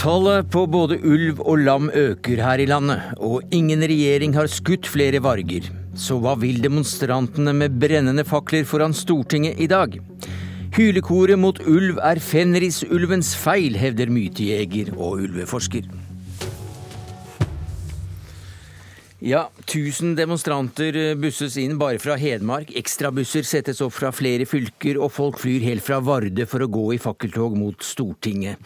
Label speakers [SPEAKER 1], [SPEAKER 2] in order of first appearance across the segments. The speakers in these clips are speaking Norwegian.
[SPEAKER 1] Tallet på både ulv og lam øker her i landet, og ingen regjering har skutt flere varger. Så hva vil demonstrantene med brennende fakler foran Stortinget i dag? Hylekoret mot ulv er fenrisulvens feil, hevder mytejeger og ulveforsker. Ja, 1000 demonstranter busses inn bare fra Hedmark. Ekstrabusser settes opp fra flere fylker, og folk flyr helt fra Varde for å gå i fakkeltog mot Stortinget.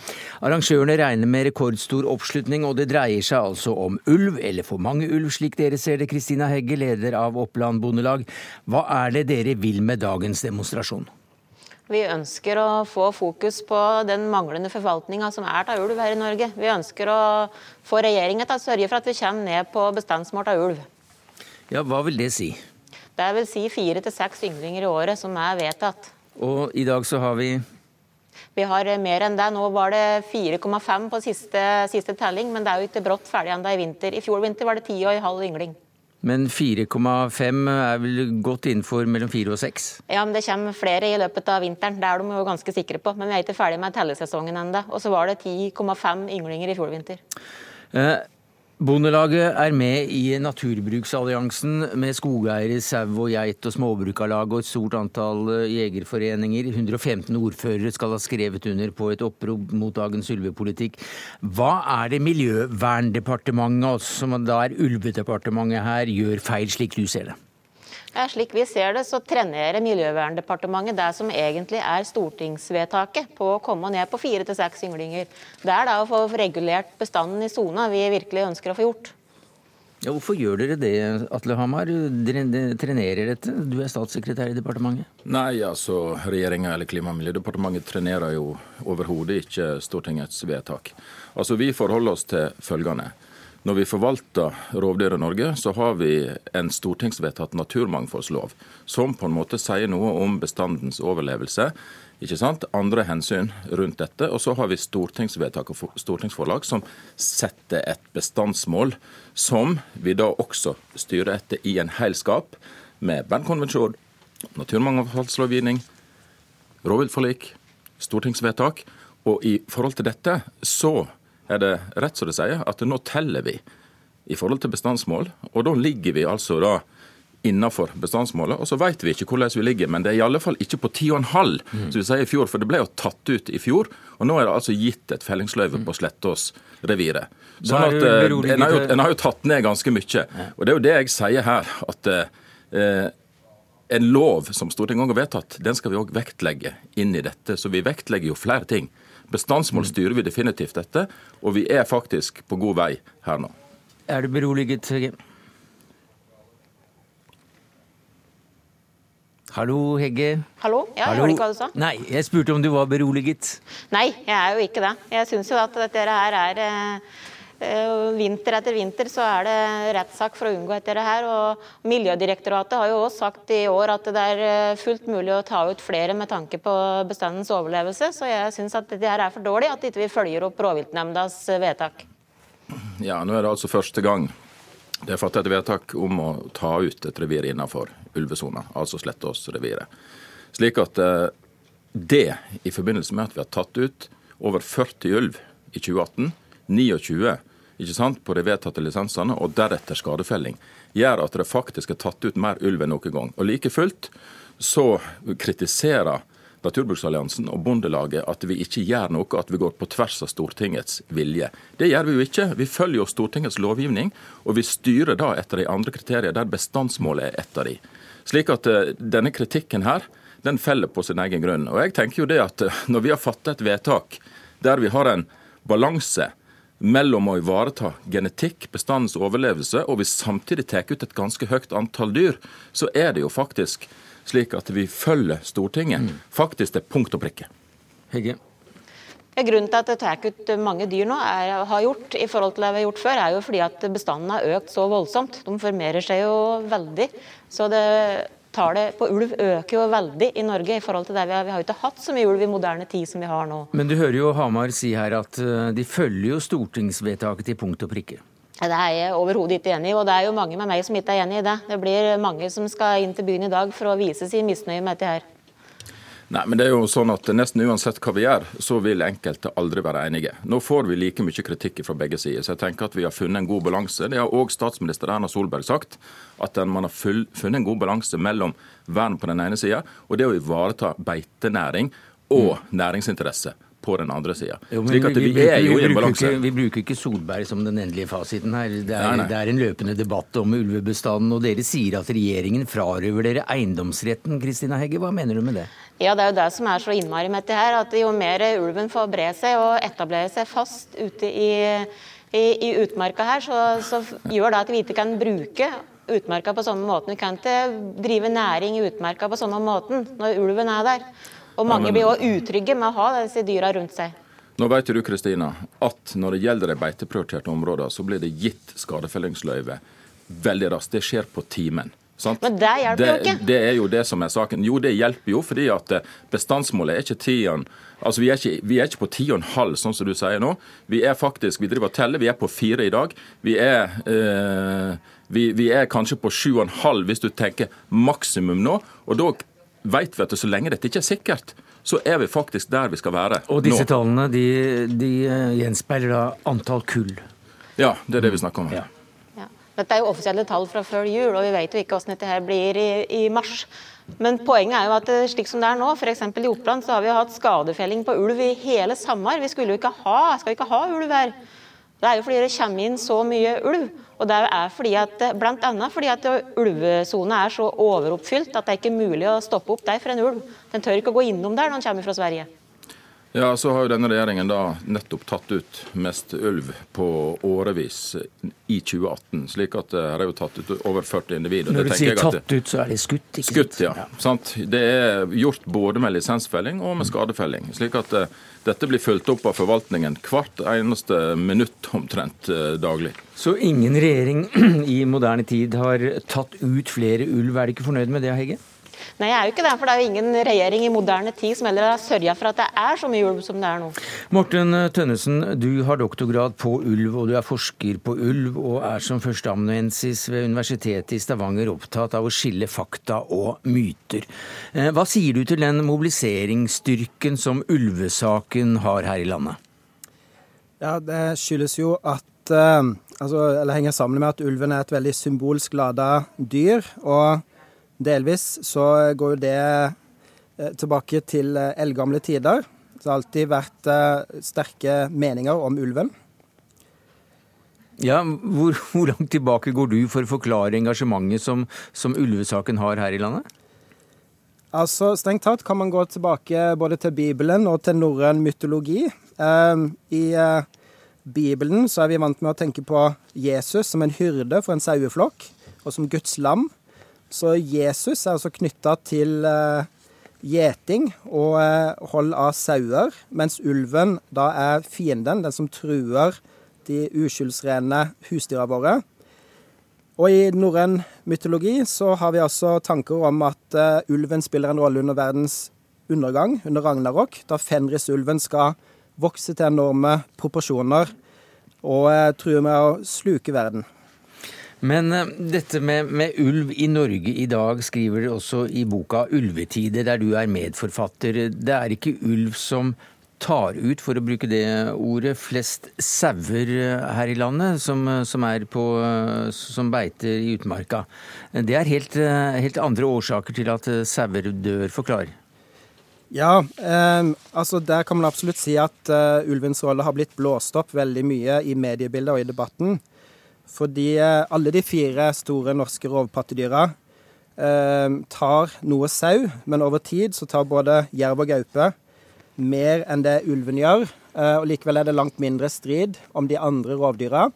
[SPEAKER 1] Arrangørene regner med rekordstor oppslutning, og det dreier seg altså om ulv, eller for mange ulv, slik dere ser det. Kristina Hegge, leder av Oppland Bondelag. Hva er det dere vil med dagens demonstrasjon?
[SPEAKER 2] Vi ønsker å få fokus på den manglende forvaltninga som er av ulv her i Norge. Vi ønsker å få regjeringen til å sørge for at vi kommer ned på bestandsmål av ulv.
[SPEAKER 1] Ja, Hva vil det si?
[SPEAKER 2] Det vil si fire til seks ynglinger i året som er vedtatt.
[SPEAKER 1] Og i dag så har vi
[SPEAKER 2] Vi har mer enn det. Nå var det 4,5 på siste, siste telling, men det er jo ikke brått ferdig ennå i vinter. I fjor vinter var det 10,5 yngling.
[SPEAKER 1] Men 4,5 er vel godt innenfor mellom 4 og 6?
[SPEAKER 2] Ja, men det kommer flere i løpet av vinteren. Det er de jo ganske sikre på. Men vi er ikke ferdig med tellesesongen ennå. Og så var det 10,5 ynglinger i fjor vinter.
[SPEAKER 1] Eh, Bondelaget er med i Naturbruksalliansen med skogeiere, sau og geit og småbrukarlag og et stort antall eh, jegerforeninger. 115 ordførere skal ha skrevet under på et opprop mot dagens ulvepolitikk. Hva er det Miljøverndepartementet, altså, som da er Ulvedepartementet her, gjør feil, slik du ser det?
[SPEAKER 2] Ja, slik vi ser det, så trenerer Miljøverndepartementet det som egentlig er stortingsvedtaket på å komme ned på fire til seks ynglinger. Det er da å få regulert bestanden i sona vi virkelig ønsker å få gjort.
[SPEAKER 1] Ja, hvorfor gjør dere det, Atle Hamar? Trenerer dette? Du er statssekretær i departementet.
[SPEAKER 3] Nei, altså regjeringa eller Klima- og miljødepartementet trenerer jo overhodet ikke Stortingets vedtak. Altså Vi forholder oss til følgende. Når vi forvalter rovdyr i Norge, så har vi en stortingsvedtatt naturmangfoldslov som på en måte sier noe om bestandens overlevelse. Ikke sant? Andre hensyn rundt dette. Og så har vi stortingsvedtak og stortingsforlag som setter et bestandsmål, som vi da også styrer etter i en helskap med Bernkonvensjon, naturmangfoldslovgivning, rovviltforlik, stortingsvedtak. Og i forhold til dette så er det rett som det sier, at nå teller vi i forhold til bestandsmål. Og da ligger vi altså da innenfor bestandsmålet. Og så vet vi ikke hvordan vi ligger, men det er i alle fall ikke på 10,5 mm. som vi sier i fjor. For det ble jo tatt ut i fjor, og nå er det altså gitt et fellingsløyve på Slettås-reviret. Sånn at eh, en har, jo, en har, jo, tatt ned ganske mye. Og det er jo det jeg sier her. at eh, en lov som Stortinget har vedtatt, den skal vi òg vektlegge inn i dette. Så vi vektlegger jo flere ting. Bestandsmål styrer vi definitivt dette, og vi er faktisk på god vei her nå.
[SPEAKER 1] Er du beroliget, Hegge? Hallo, Hegge.
[SPEAKER 2] Hallo? Ja, jeg hørte ikke hva du sa.
[SPEAKER 1] Nei, jeg spurte om du var beroliget.
[SPEAKER 2] Nei, jeg er jo ikke det. Jeg syns jo at dette her er Eh, vinter etter vinter så er det rettssak for å unngå dette her. og Miljødirektoratet har jo også sagt i år at det er eh, fullt mulig å ta ut flere med tanke på bestandens overlevelse. Så jeg syns at dette her er for dårlig, at ikke vi ikke følger opp rovviltnemndas eh, vedtak.
[SPEAKER 3] Ja, nå er det altså første gang det er fattet et vedtak om å ta ut et revir innenfor ulvesona, altså Slettås-reviret. Slik at det, i forbindelse med at vi har tatt ut over 40 ulv i 2018, 29 ikke sant, på de vedtatte lisensene, og deretter skadefelling, gjør at det faktisk er tatt ut mer ulv enn noen gang. Og Like fullt så kritiserer Naturbruksalliansen og Bondelaget at vi ikke gjør noe, at vi går på tvers av Stortingets vilje. Det gjør vi jo ikke. Vi følger jo Stortingets lovgivning, og vi styrer da etter de andre kriteriene, der bestandsmålet er ett av de. Slik at uh, denne kritikken her, den feller på sin egen grunn. Og jeg tenker jo det at uh, Når vi har fattet et vedtak der vi har en balanse mellom å ivareta genetikk, bestandens overlevelse, og vi samtidig tar ut et ganske høyt antall dyr, så er det jo faktisk slik at vi følger Stortinget. Mm. Faktisk til punkt og prikke.
[SPEAKER 1] Hegge.
[SPEAKER 2] Grunnen til at det tar ut mange dyr nå, er, har gjort i forhold til det vi har gjort før, er jo fordi at bestanden har økt så voldsomt. De formerer seg jo veldig. Så det tallet på ulv øker jo veldig i Norge i forhold til det vi har. Vi har jo ikke hatt så mye ulv i moderne tid som vi har nå.
[SPEAKER 1] Men du hører jo Hamar si her at eh, de følger jo stortingsvedtaket til punkt og prikke.
[SPEAKER 2] Det er jeg overhodet ikke enig i, og det er jo mange med meg som ikke er enig i det. Det blir mange som skal inn til byen i dag for å vise sin misnøye med dette her.
[SPEAKER 3] Nei, men det er jo sånn at Nesten uansett hva vi gjør, så vil enkelte aldri være enige. Nå får vi like mye kritikk fra begge sider, så jeg tenker at vi har funnet en god balanse. Det har òg statsminister Erna Solberg sagt, at man har funnet en god balanse mellom vern på den ene sida og det å ivareta beitenæring og mm. næringsinteresse på den andre sida.
[SPEAKER 1] Slik at vi, vi, er jo i en balanse. Vi bruker ikke Solberg som den endelige fasiten her. Det er, nei, nei. det er en løpende debatt om ulvebestanden, og dere sier at regjeringen frarøver dere eiendomsretten. Kristina Hegge, hva mener du med det?
[SPEAKER 2] Ja, Det er jo det som er så innmari med det her, at jo mer ulven får bre seg og etablere seg fast ute i, i, i utmarka her, så, så, gjør det at vi ikke kan bruke utmarka på samme måten. Vi kan ikke drive næring i utmarka på samme måten når ulven er der. Og mange ja, men... blir òg utrygge med å ha disse dyra rundt seg.
[SPEAKER 3] Nå vet du Kristina, at når det gjelder de beiteprioriterte områdene, så blir det gitt skadefellingsløyve veldig raskt. Det skjer på timen. Sant?
[SPEAKER 2] Men det hjelper det, jo ikke.
[SPEAKER 3] Det er jo det som er saken. Jo, det hjelper jo, fordi at eh, bestandsmålet er ikke tiden Altså, vi er, ikke, vi er ikke på ti og en halv, sånn som du sier nå. Vi er faktisk, vi driver og teller, vi er på fire i dag. Vi er, eh, vi, vi er kanskje på sju og en halv hvis du tenker maksimum nå. Og da vet vi at så lenge dette ikke er sikkert, så er vi faktisk der vi skal være.
[SPEAKER 1] Og disse nå. tallene de, de eh, gjenspeiler da antall kull?
[SPEAKER 3] Ja, det er det vi snakker om. Ja.
[SPEAKER 2] Dette er jo offisielle tall fra før jul, og vi vet jo ikke hvordan dette her blir i, i mars. Men poenget er jo at eh, slik som det er nå, f.eks. i Oppland, så har vi hatt skadefelling på ulv i hele Samar. Vi skulle jo ikke ha, skal ikke ha ulv her. Det er jo fordi det kommer inn så mye ulv. Og det er fordi at, blant annet fordi at ulvesona er så overoppfylt at det er ikke mulig å stoppe opp der for en ulv. Den tør ikke å gå innom der når den kommer fra Sverige.
[SPEAKER 3] Ja, så har jo denne regjeringen da nettopp tatt ut mest ulv på årevis i 2018. slik at det er jo tatt ut over 40 individer.
[SPEAKER 1] Når du sier tatt ut, så er det skutt?
[SPEAKER 3] ikke skutt? Skutt, ja. ja. Sant? Det er gjort både med lisensfelling og med skadefelling. slik at uh, dette blir fulgt opp av forvaltningen hvert eneste minutt omtrent uh, daglig.
[SPEAKER 1] Så ingen regjering i moderne tid har tatt ut flere ulv. Er du ikke fornøyd med det, Hegge?
[SPEAKER 2] Nei, jeg er jo ikke det. For det er jo ingen regjering i moderne tid som heller har sørga for at det er så mye ulv som det er nå.
[SPEAKER 1] Morten Tønnesen, du har doktorgrad på ulv, og du er forsker på ulv, og er som førsteamanuensis ved Universitetet i Stavanger opptatt av å skille fakta og myter. Eh, hva sier du til den mobiliseringsstyrken som ulvesaken har her i landet?
[SPEAKER 4] Ja, Det skyldes jo at eh, altså, eller henger sammen med at ulven er et veldig symbolsk lada dyr. og Delvis så går jo det eh, tilbake til eh, eldgamle tider. Det har alltid vært eh, sterke meninger om ulven.
[SPEAKER 1] Ja, hvor, hvor, langt tilbake går du for å forklare engasjementet som, som ulvesaken har her i landet?
[SPEAKER 4] Altså, Strengt tatt kan man gå tilbake både til Bibelen og til norrøn mytologi. Um, I Bibelen så er vi vant med å tenke på Jesus som en hyrde for en saueflokk, og som Guds lam. Så Jesus er altså knytta til uh, gjeting og uh, hold av sauer, mens ulven da er fienden, den som truer de uskyldsrene husdyra våre. Og i norrøn mytologi så har vi altså tanker om at uh, ulven spiller en rolle under verdens undergang, under ragnarok, da Fenris-ulven skal vokse til enorme proporsjoner og truer med å sluke verden.
[SPEAKER 1] Men uh, dette med, med, ulv i Norge i dag skriver du også i boka 'Ulvetider', der du er medforfatter. Det er ikke ulv som tar ut, for å bruke det ordet, flest sauer eh, her i landet som, eh, som, på, som beiter i utmarka. Det er helt, helt andre årsaker til at sauer dør. Forklar.
[SPEAKER 4] Ja, eh, altså der kan man absolutt si at uh, ulvens rolle har blitt blåst opp veldig mye i mediebildet og i debatten. Fordi eh, alle de fire store norske rovpattedyra eh, tar noe sau, men over tid så tar både jerv og gaupe mer enn det ulven gjør. Eh, og likevel er det langt mindre strid om de andre rovdyra.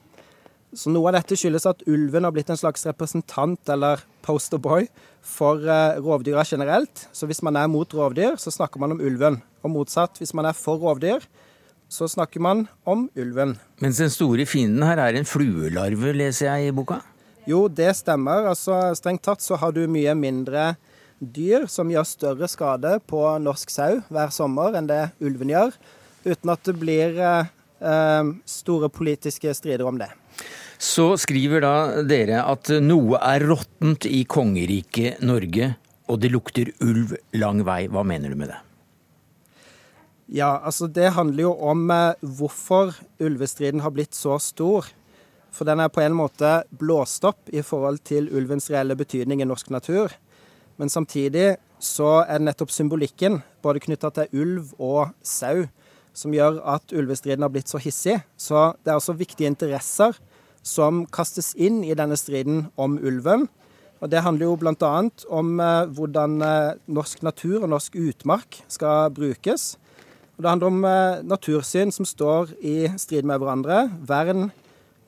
[SPEAKER 4] Så noe av dette skyldes at ulven har blitt en slags representant eller posterboy for eh, rovdyra generelt. Så hvis man er mot rovdyr, så snakker man om ulven. Og motsatt, hvis man er for rovdyr, så snakker man om ulven.
[SPEAKER 1] Mens den store fienden her er en fluelarve, leser jeg i boka?
[SPEAKER 4] Jo, det stemmer. Altså, Strengt tatt så har du mye mindre dyr som gjør større skade på norsk sau hver sommer enn det ulven gjør, uten at det blir eh, eh store politiske strider om det.
[SPEAKER 1] Så skriver da dere at noe er råttent i kongeriket Norge, og det lukter ulv lang vei. Hva mener du med det?
[SPEAKER 4] Ja, altså det handler jo om eh, hvorfor ulvestriden har blitt så stor. For den er på en måte blåst opp i forhold til ulvens reelle betydning i norsk natur. Men samtidig så er det nettopp symbolikken, både knytta til ulv og sau, som gjør at ulvestriden har blitt så hissig. Så det er også viktige interesser som kastes inn i denne striden om ulven. Og Det handler jo bl.a. om eh, hvordan eh, norsk natur og norsk utmark skal brukes. Og Det handler om eh, natursyn som står i strid med hverandre. Vern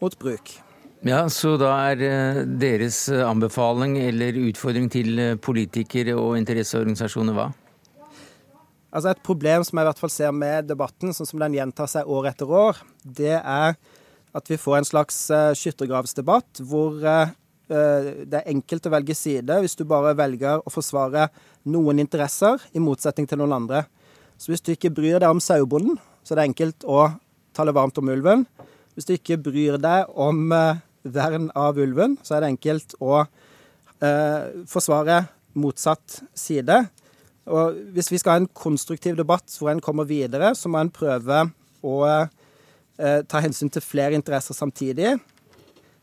[SPEAKER 4] mot bruk.
[SPEAKER 1] Ja, Så da er eh, deres anbefaling eller utfordring til eh, politikere og interesseorganisasjoner hva?
[SPEAKER 4] Altså Et problem som jeg i hvert fall ser med debatten, sånn som den gjentar seg år etter år, det er at vi får en slags skyttergravsdebatt hvor det er enkelt å velge side hvis du bare velger å forsvare noen interesser, i motsetning til noen andre. Så hvis du ikke bryr deg om sauebonden, så er det enkelt å tale varmt om ulven. Hvis du ikke bryr deg om uh, vern av ulven, så er det enkelt å forsvare motsatt side. Og hvis vi skal ha en konstruktiv debatt hvor en kommer videre, så må en prøve å eh, ta hensyn til flere interesser samtidig.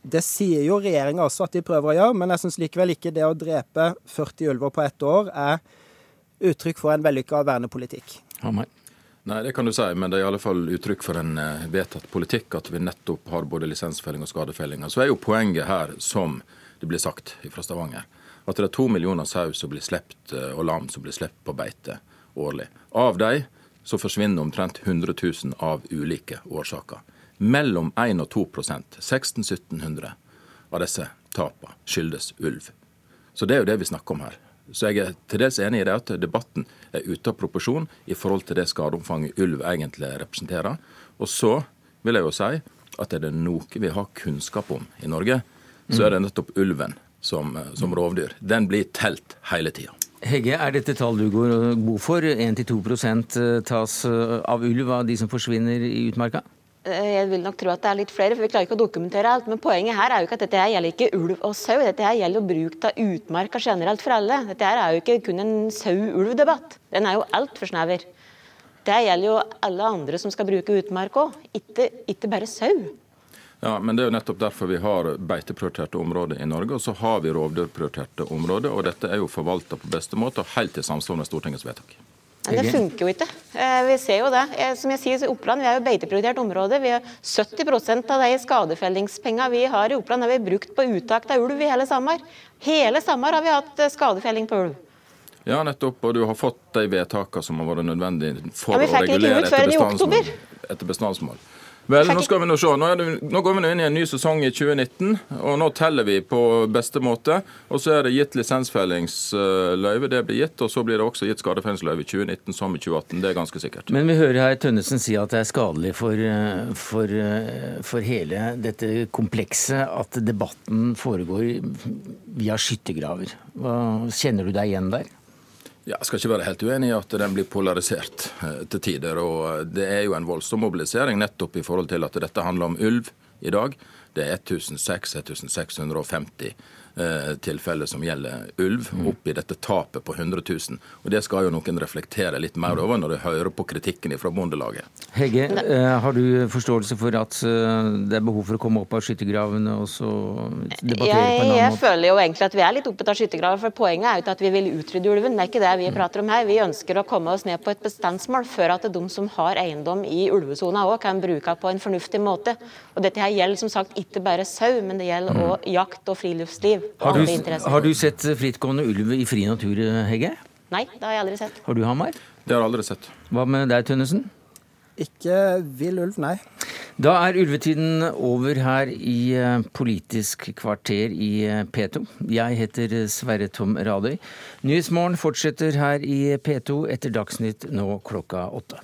[SPEAKER 4] Det sier jo regjeringa også at de prøver å gjøre, men jeg syns likevel ikke det å drepe 40 ulver på ett år er uttrykk for en vellykka vernepolitikk.
[SPEAKER 1] Hammer.
[SPEAKER 3] Nei, det kan du si, men det er i alle fall uttrykk for en eh, vedtatt politikk at vi nettopp har både lisensfelling og skadefelling. Så er jo poenget her, som det blir sagt fra Stavanger, at det er to millioner sau som blir slept, eh, og lam som blir sluppet på beite årlig. Av dem så forsvinner omtrent 100 000 av ulike årsaker. Mellom 1 og 2 1600-1700 av disse tapene skyldes ulv. Så det er jo det vi snakker om her. Så jeg er til dels enig i det at debatten er ute av proporsjon i forhold til det skadeomfanget ulv egentlig representerer. Og så vil jeg jo si at er det noe vi har kunnskap om i Norge, så er det nettopp ulven som, som rovdyr. Den blir telt hele tida.
[SPEAKER 1] Hegge, er dette tall du går god for? 1-2 eh, tas eh, av ulv av de som forsvinner i utmarka?
[SPEAKER 2] Eh, jeg vil nok tro at det er litt flere, for vi klarer ikke å dokumentere alt. Men poenget her er jo ikke at dette her gjelder ikke ulv og sau, dette her gjelder jo bruk av utmarka generelt for alle. Dette her er jo ikke kun en sau-ulv-debatt. Den er jo altfor snever. Det gjelder jo alle andre som skal bruke utmark òg, ikke, ikke bare sau.
[SPEAKER 3] Ja, men Det er jo nettopp derfor vi har beiteprioriterte områder i Norge, og så har vi rovdyrprioriterte områder. og Dette er jo forvalta på beste måte og helt i samsvar med Stortingets vedtak.
[SPEAKER 2] Men det funker jo ikke. Eh, vi ser jo det. Eh, som jeg sier, i Oppland vi er jo beiteprioritert område. Vi har 70% av de skadefellingspengene vi har i Oppland, har vi brukt på uttak av ulv i hele sommer. Hele sommer har vi hatt eh, skadefelling på ulv.
[SPEAKER 3] Ja, nettopp. Og du har fått de vedtakene som har vært nødvendige for ja, å regulere etter, etter bestandsmål. Vel, nå skal vi nå se. Nå, det, nå går vi nå inn i en ny sesong i 2019, og nå teller vi på beste måte. Og så er det gitt lisensfellingsløyve, det blir gitt. Og så blir det også gitt skadefellingsløyve i 2019 som i 2018. Det er ganske sikkert.
[SPEAKER 1] Men vi hører her Tønnesen si at det er skadelig for, for, for hele dette komplekset at debatten foregår via skyttergraver. Kjenner du deg igjen der?
[SPEAKER 3] Jeg skal ikke være helt uenig i at den blir polarisert eh, til tider. og Det er jo en voldsom mobilisering nettopp i forhold til at dette handler om ulv i dag. Det er 1600-1650 Eh, tilfeller som gjelder ulv, mm. oppi dette tapet på 100 000. Og Det skal jo noen reflektere litt mer over når de hører på kritikken fra Bondelaget.
[SPEAKER 1] Hegge, eh, har du forståelse for at eh, det er behov for å komme opp av skyttergravene og så debattere jeg, på en annen
[SPEAKER 2] måte? Jeg føler jo egentlig at vi er litt opptatt av skyttergraver, for poenget er jo ikke at vi vil utrydde ulven. Det er ikke det vi prater om her. Vi ønsker å komme oss ned på et bestandsmål før at de som har eiendom i ulvesona òg kan bruke på en fornuftig måte. Og dette her gjelder som sagt ikke bare sau, men det gjelder òg mm. jakt og friluftsliv.
[SPEAKER 1] Har du, har du sett frittgående ulv i fri natur, Hegge?
[SPEAKER 2] Nei, det har jeg aldri sett.
[SPEAKER 1] Har du, Hamar?
[SPEAKER 3] Det har jeg aldri sett.
[SPEAKER 1] Hva med deg, Tønnesen?
[SPEAKER 4] Ikke vill ulv, nei.
[SPEAKER 1] Da er ulvetiden over her i eh, Politisk kvarter i eh, P2. Jeg heter Sverre Tom Radøy. Nyhetsmorgen fortsetter her i P2 etter Dagsnytt nå klokka åtte.